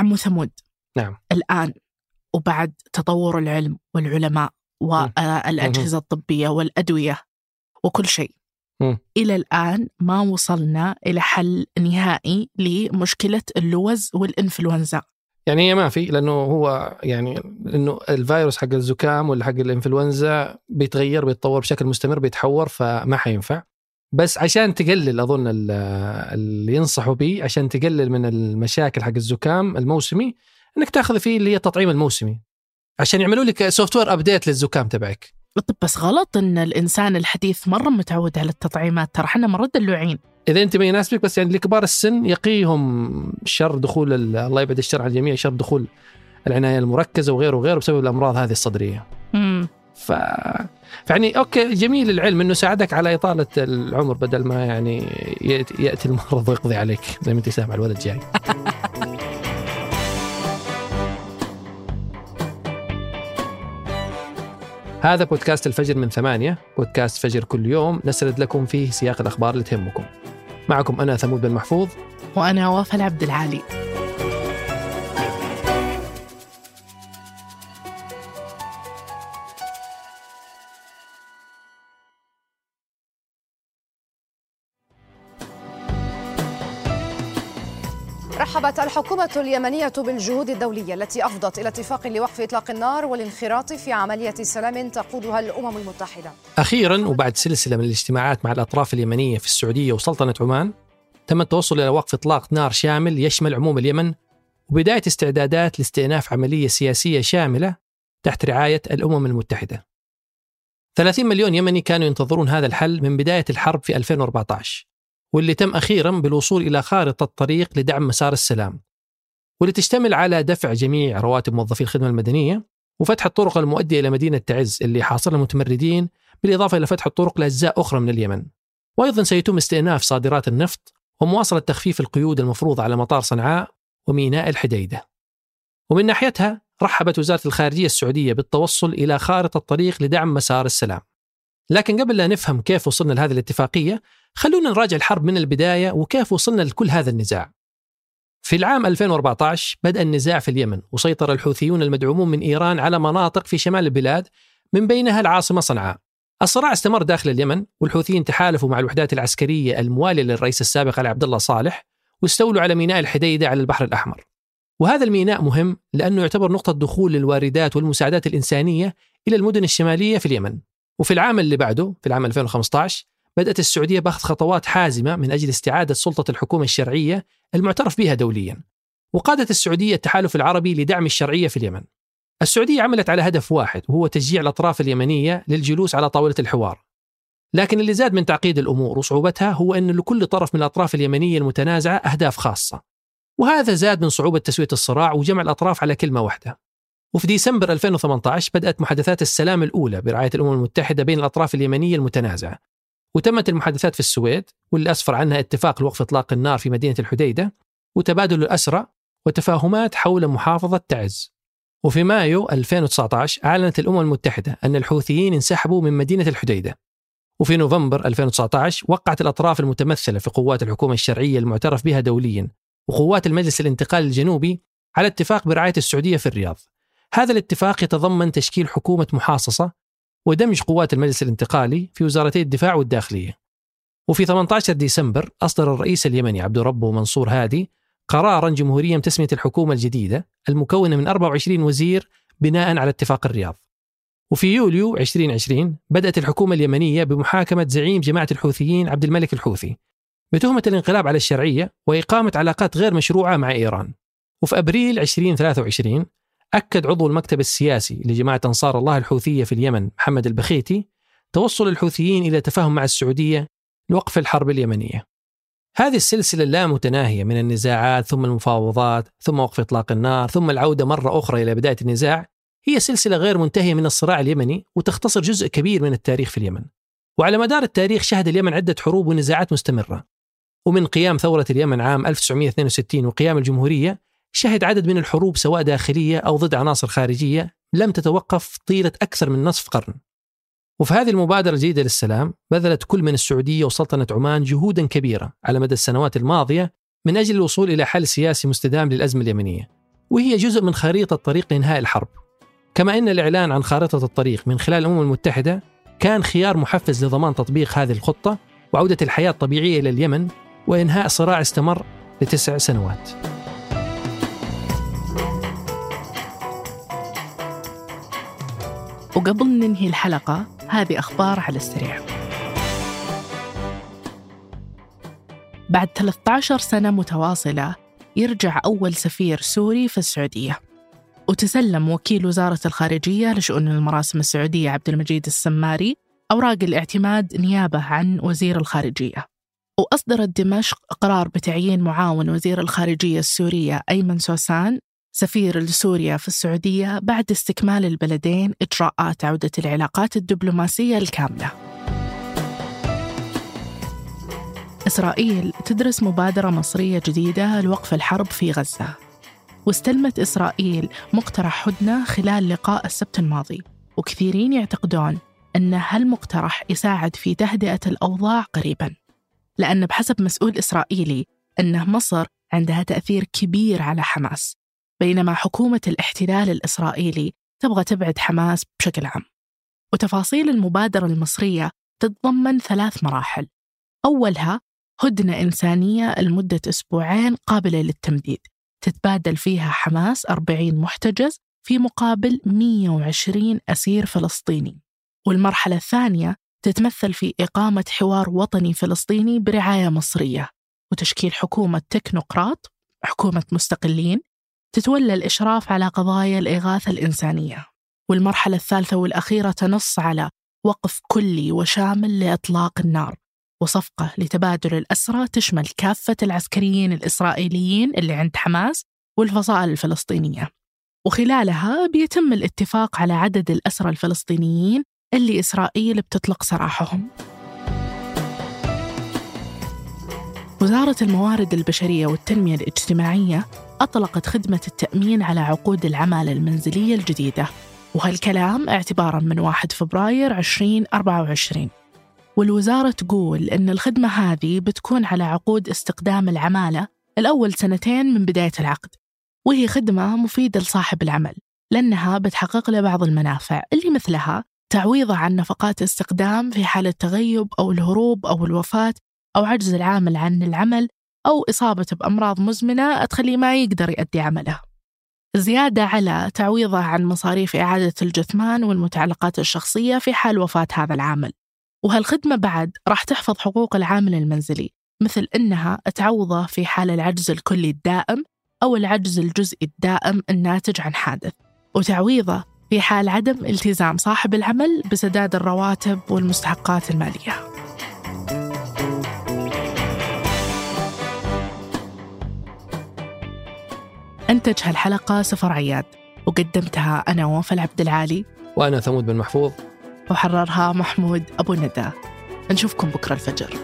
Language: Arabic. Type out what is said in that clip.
عمو ثمود نعم. الآن وبعد تطور العلم والعلماء والأجهزة الطبية والأدوية وكل شيء. إلى الآن ما وصلنا إلى حل نهائي لمشكلة اللوز والإنفلونزا. يعني هي ما في لأنه هو يعني انه الفيروس حق الزكام ولا حق الإنفلونزا بيتغير بيتطور بشكل مستمر بيتحور فما حينفع. بس عشان تقلل أظن ال- اللي ينصحوا به عشان تقلل من المشاكل حق الزكام الموسمي إنك تاخذ فيه اللي هي التطعيم الموسمي. عشان يعملوا لك software update للزكام تبعك. طب بس غلط إن الإنسان الحديث مرة متعود على التطعيمات. ترى إحنا مره دلوعين إذا أنت ما يناسبك بس يعني لكبار السن يقيهم شر دخول ال- الله يبعد الشر عن الجميع شر دخول العناية المركزة وغيره وغيره بسبب الأمراض هذه الصدرية. امم ف يعني okay جميل العلم إنه ساعدك على إطالة العمر بدل ما يعني يأتي المرض ويقضي عليك زي ما أنت سامع الولد جاي. هذا بودكاست الفجر من ثمانية بودكاست فجر كل يوم نسرد لكم فيه سياق الأخبار اللي تهمكم. معكم أنا ثمود بن محفوظ. وأنا وافل عبد العالي. رحبت الحكومة اليمنية بالجهود الدولية التي أفضت إلى اتفاق لوقف إطلاق النار والانخراط في عملية سلام تقودها الأمم المتحدة. أخيرا وبعد سلسلة من الاجتماعات مع الأطراف اليمنية في السعودية وسلطنة عمان تم التوصل إلى وقف إطلاق نار شامل يشمل عموم اليمن وبداية استعدادات لاستئناف عملية سياسية شاملة تحت رعاية الأمم المتحدة. 30 مليون يمني كانوا ينتظرون هذا الحل من بداية الحرب في 2014 واللي تم أخيرا بالوصول إلى خارطة طريق لدعم مسار السلام واللي تشتمل على دفع جميع رواتب موظفي الخدمة المدنية وفتح الطرق المؤدية إلى مدينة تعز اللي حاصرها المتمردين بالإضافة إلى فتح الطرق لأجزاء أخرى من اليمن. وأيضا سيتم استئناف صادرات النفط ومواصلة تخفيف القيود المفروضة على مطار صنعاء وميناء الحديدة. ومن ناحيتها رحبت وزارة الخارجية السعودية بالتوصل إلى خارطة طريق لدعم مسار السلام. لكن قبل لا نفهم كيف وصلنا لهذه الاتفاقية خلونا نراجع الحرب من البداية وكيف وصلنا لكل هذا النزاع. في العام 2014 بدأ النزاع في اليمن وسيطر الحوثيون المدعومون من إيران على مناطق في شمال البلاد من بينها العاصمة صنعاء. الصراع استمر داخل اليمن والحوثيين تحالفوا مع الوحدات العسكرية الموالية للرئيس السابق علي عبد الله صالح واستولوا على ميناء الحديدة على البحر الأحمر. وهذا الميناء مهم لأنه يعتبر نقطة دخول للواردات والمساعدات الإنسانية إلى المدن الشمالية في اليمن. وفي العام اللي بعده في العام 2015 بدأت السعودية بأخذ خطوات حازمة من أجل استعادة سلطة الحكومة الشرعية المعترف بها دوليا وقادت السعودية التحالف العربي لدعم الشرعية في اليمن. السعودية عملت على هدف واحد وهو تشجيع الأطراف اليمنية للجلوس على طاولة الحوار. لكن اللي زاد من تعقيد الأمور وصعوبتها هو أن لكل طرف من الأطراف اليمنية المتنازعة أهداف خاصة. وهذا زاد من صعوبة تسوية الصراع وجمع الأطراف على كلمة واحدة. وفي ديسمبر 2018 بدأت محادثات السلام الأولى برعاية الأمم المتحدة بين الأطراف اليمنية المتنازعة. وتمت المحادثات في السويد واللي أسفر عنها اتفاق لوقف إطلاق النار في مدينة الحديدة وتبادل الأسرى وتفاهمات حول محافظة تعز. وفي مايو 2019 أعلنت الأمم المتحدة أن الحوثيين انسحبوا من مدينة الحديدة. وفي نوفمبر 2019 وقعت الأطراف المتمثلة في قوات الحكومة الشرعية المعترف بها دوليا وقوات المجلس الانتقالي الجنوبي على اتفاق برعاية السعودية في الرياض. هذا الاتفاق يتضمن تشكيل حكومة محاصصة ودمج قوات المجلس الانتقالي في وزارتي الدفاع والداخلية. وفي 18 ديسمبر أصدر الرئيس اليمني عبد ربه منصور هادي قرارا جمهوريا بتسمية الحكومة الجديدة المكونة من 24 وزير بناء على اتفاق الرياض. وفي يوليو 2020 بدأت الحكومة اليمنية بمحاكمة زعيم جماعة الحوثيين عبد الملك الحوثي بتهمة الانقلاب على الشرعية وإقامة علاقات غير مشروعة مع إيران. وفي أبريل 2023 أكد عضو المكتب السياسي لجماعة أنصار الله الحوثية في اليمن محمد البخيتي توصل الحوثيين إلى تفاهم مع السعودية لوقف الحرب اليمنية. هذه السلسلة اللامتناهية من النزاعات ثم المفاوضات ثم وقف إطلاق النار ثم العودة مرة أخرى إلى بداية النزاع. هي سلسلة غير منتهية من الصراع اليمني وتختصر جزء كبير من التاريخ في اليمن. وعلى مدار التاريخ شهد اليمن عدة حروب ونزاعات مستمرة. ومن قيام ثورة اليمن عام 1962 وقيام الجمهورية شهد عدد من الحروب سواء داخلية أو ضد عناصر خارجية لم تتوقف طيلة أكثر من نصف قرن. وفي هذه المبادرة الجديدة للسلام بذلت كل من السعودية وسلطنة عمان جهودا كبيرة على مدى السنوات الماضية من أجل الوصول إلى حل سياسي مستدام للأزمة اليمنية. وهي جزء من خريطة طريق لإنهاء الحرب. كما أن الإعلان عن خارطة الطريق من خلال الأمم المتحدة كان خيار محفز لضمان تطبيق هذه الخطة وعودة الحياة الطبيعية إلى اليمن وإنهاء صراع استمر لتسع سنوات. وقبل ننهي الحلقة هذه أخبار على السريع. بعد 13 سنة متواصلة يرجع أول سفير سوري في السعودية. وتسلم وكيل وزارة الخارجية لشؤون المراسم السعودية عبد المجيد السماري أوراق الاعتماد نيابة عن وزير الخارجية. وأصدرت دمشق قرار بتعيين معاون وزير الخارجية السورية أيمن سوسان سفير لسوريا في السعودية بعد استكمال البلدين إجراءات عودة العلاقات الدبلوماسية الكاملة. إسرائيل تدرس مبادرة مصرية جديدة لوقف الحرب في غزة. واستلمت إسرائيل مقترح هدنة خلال لقاء السبت الماضي، وكثيرين يعتقدون أن هالمقترح يساعد في تهدئة الأوضاع قريباً. لأن بحسب مسؤول إسرائيلي أن مصر عندها تأثير كبير على حماس بينما حكومة الاحتلال الإسرائيلي تبغى تبعد حماس بشكل عام. وتفاصيل المبادرة المصرية تتضمن ثلاث مراحل. أولها هدنة إنسانية لمدة أسبوعين قابلة للتمديد. تتبادل فيها حماس 40 محتجز في مقابل 120 أسير فلسطيني. والمرحلة الثانية تتمثل في إقامة حوار وطني فلسطيني برعاية مصرية. وتشكيل حكومة تكنوقراط حكومة مستقلين تتولى الإشراف على قضايا الإغاثة الإنسانية والمرحلة الثالثة والأخيرة تنص على وقف كلي وشامل لإطلاق النار وصفقة لتبادل الأسرى تشمل كافة العسكريين الإسرائيليين اللي عند حماس والفصائل الفلسطينية. وخلالها بيتم الاتفاق على عدد الأسرى الفلسطينيين اللي إسرائيل بتطلق سراحهم. وزارة الموارد البشرية والتنمية الاجتماعية أطلقت خدمة التأمين على عقود العمالة المنزلية الجديدة. وهالكلام اعتبارا من 1 فبراير 2024 والوزارة تقول أن الخدمة هذه بتكون على عقود استقدام العمالة الأول سنتين من بداية العقد. وهي خدمة مفيدة لصاحب العمل لأنها بتحقق له بعض المنافع اللي مثلها تعويضه عن نفقات استقدام في حالة تغيب أو الهروب أو الوفاة أو عجز العامل عن العمل أو إصابته بأمراض مزمنة تخليه ما يقدر يؤدي عمله. زيادة على تعويضه عن مصاريف إعادة الجثمان والمتعلقات الشخصية في حال وفاة هذا العامل. وهالخدمة بعد راح تحفظ حقوق العامل المنزلي مثل إنها تعوضه في حال العجز الكلي الدائم أو العجز الجزئي الدائم الناتج عن حادث. وتعويضه في حال عدم التزام صاحب العمل بسداد الرواتب والمستحقات المالية. أنتج هالحلقة سفر عياد وقدمتها أنا وفاء عبد العالي. وأنا ثمود بن محفوظ. وحررها محمود أبو ندى نشوفكم بكرة الفجر.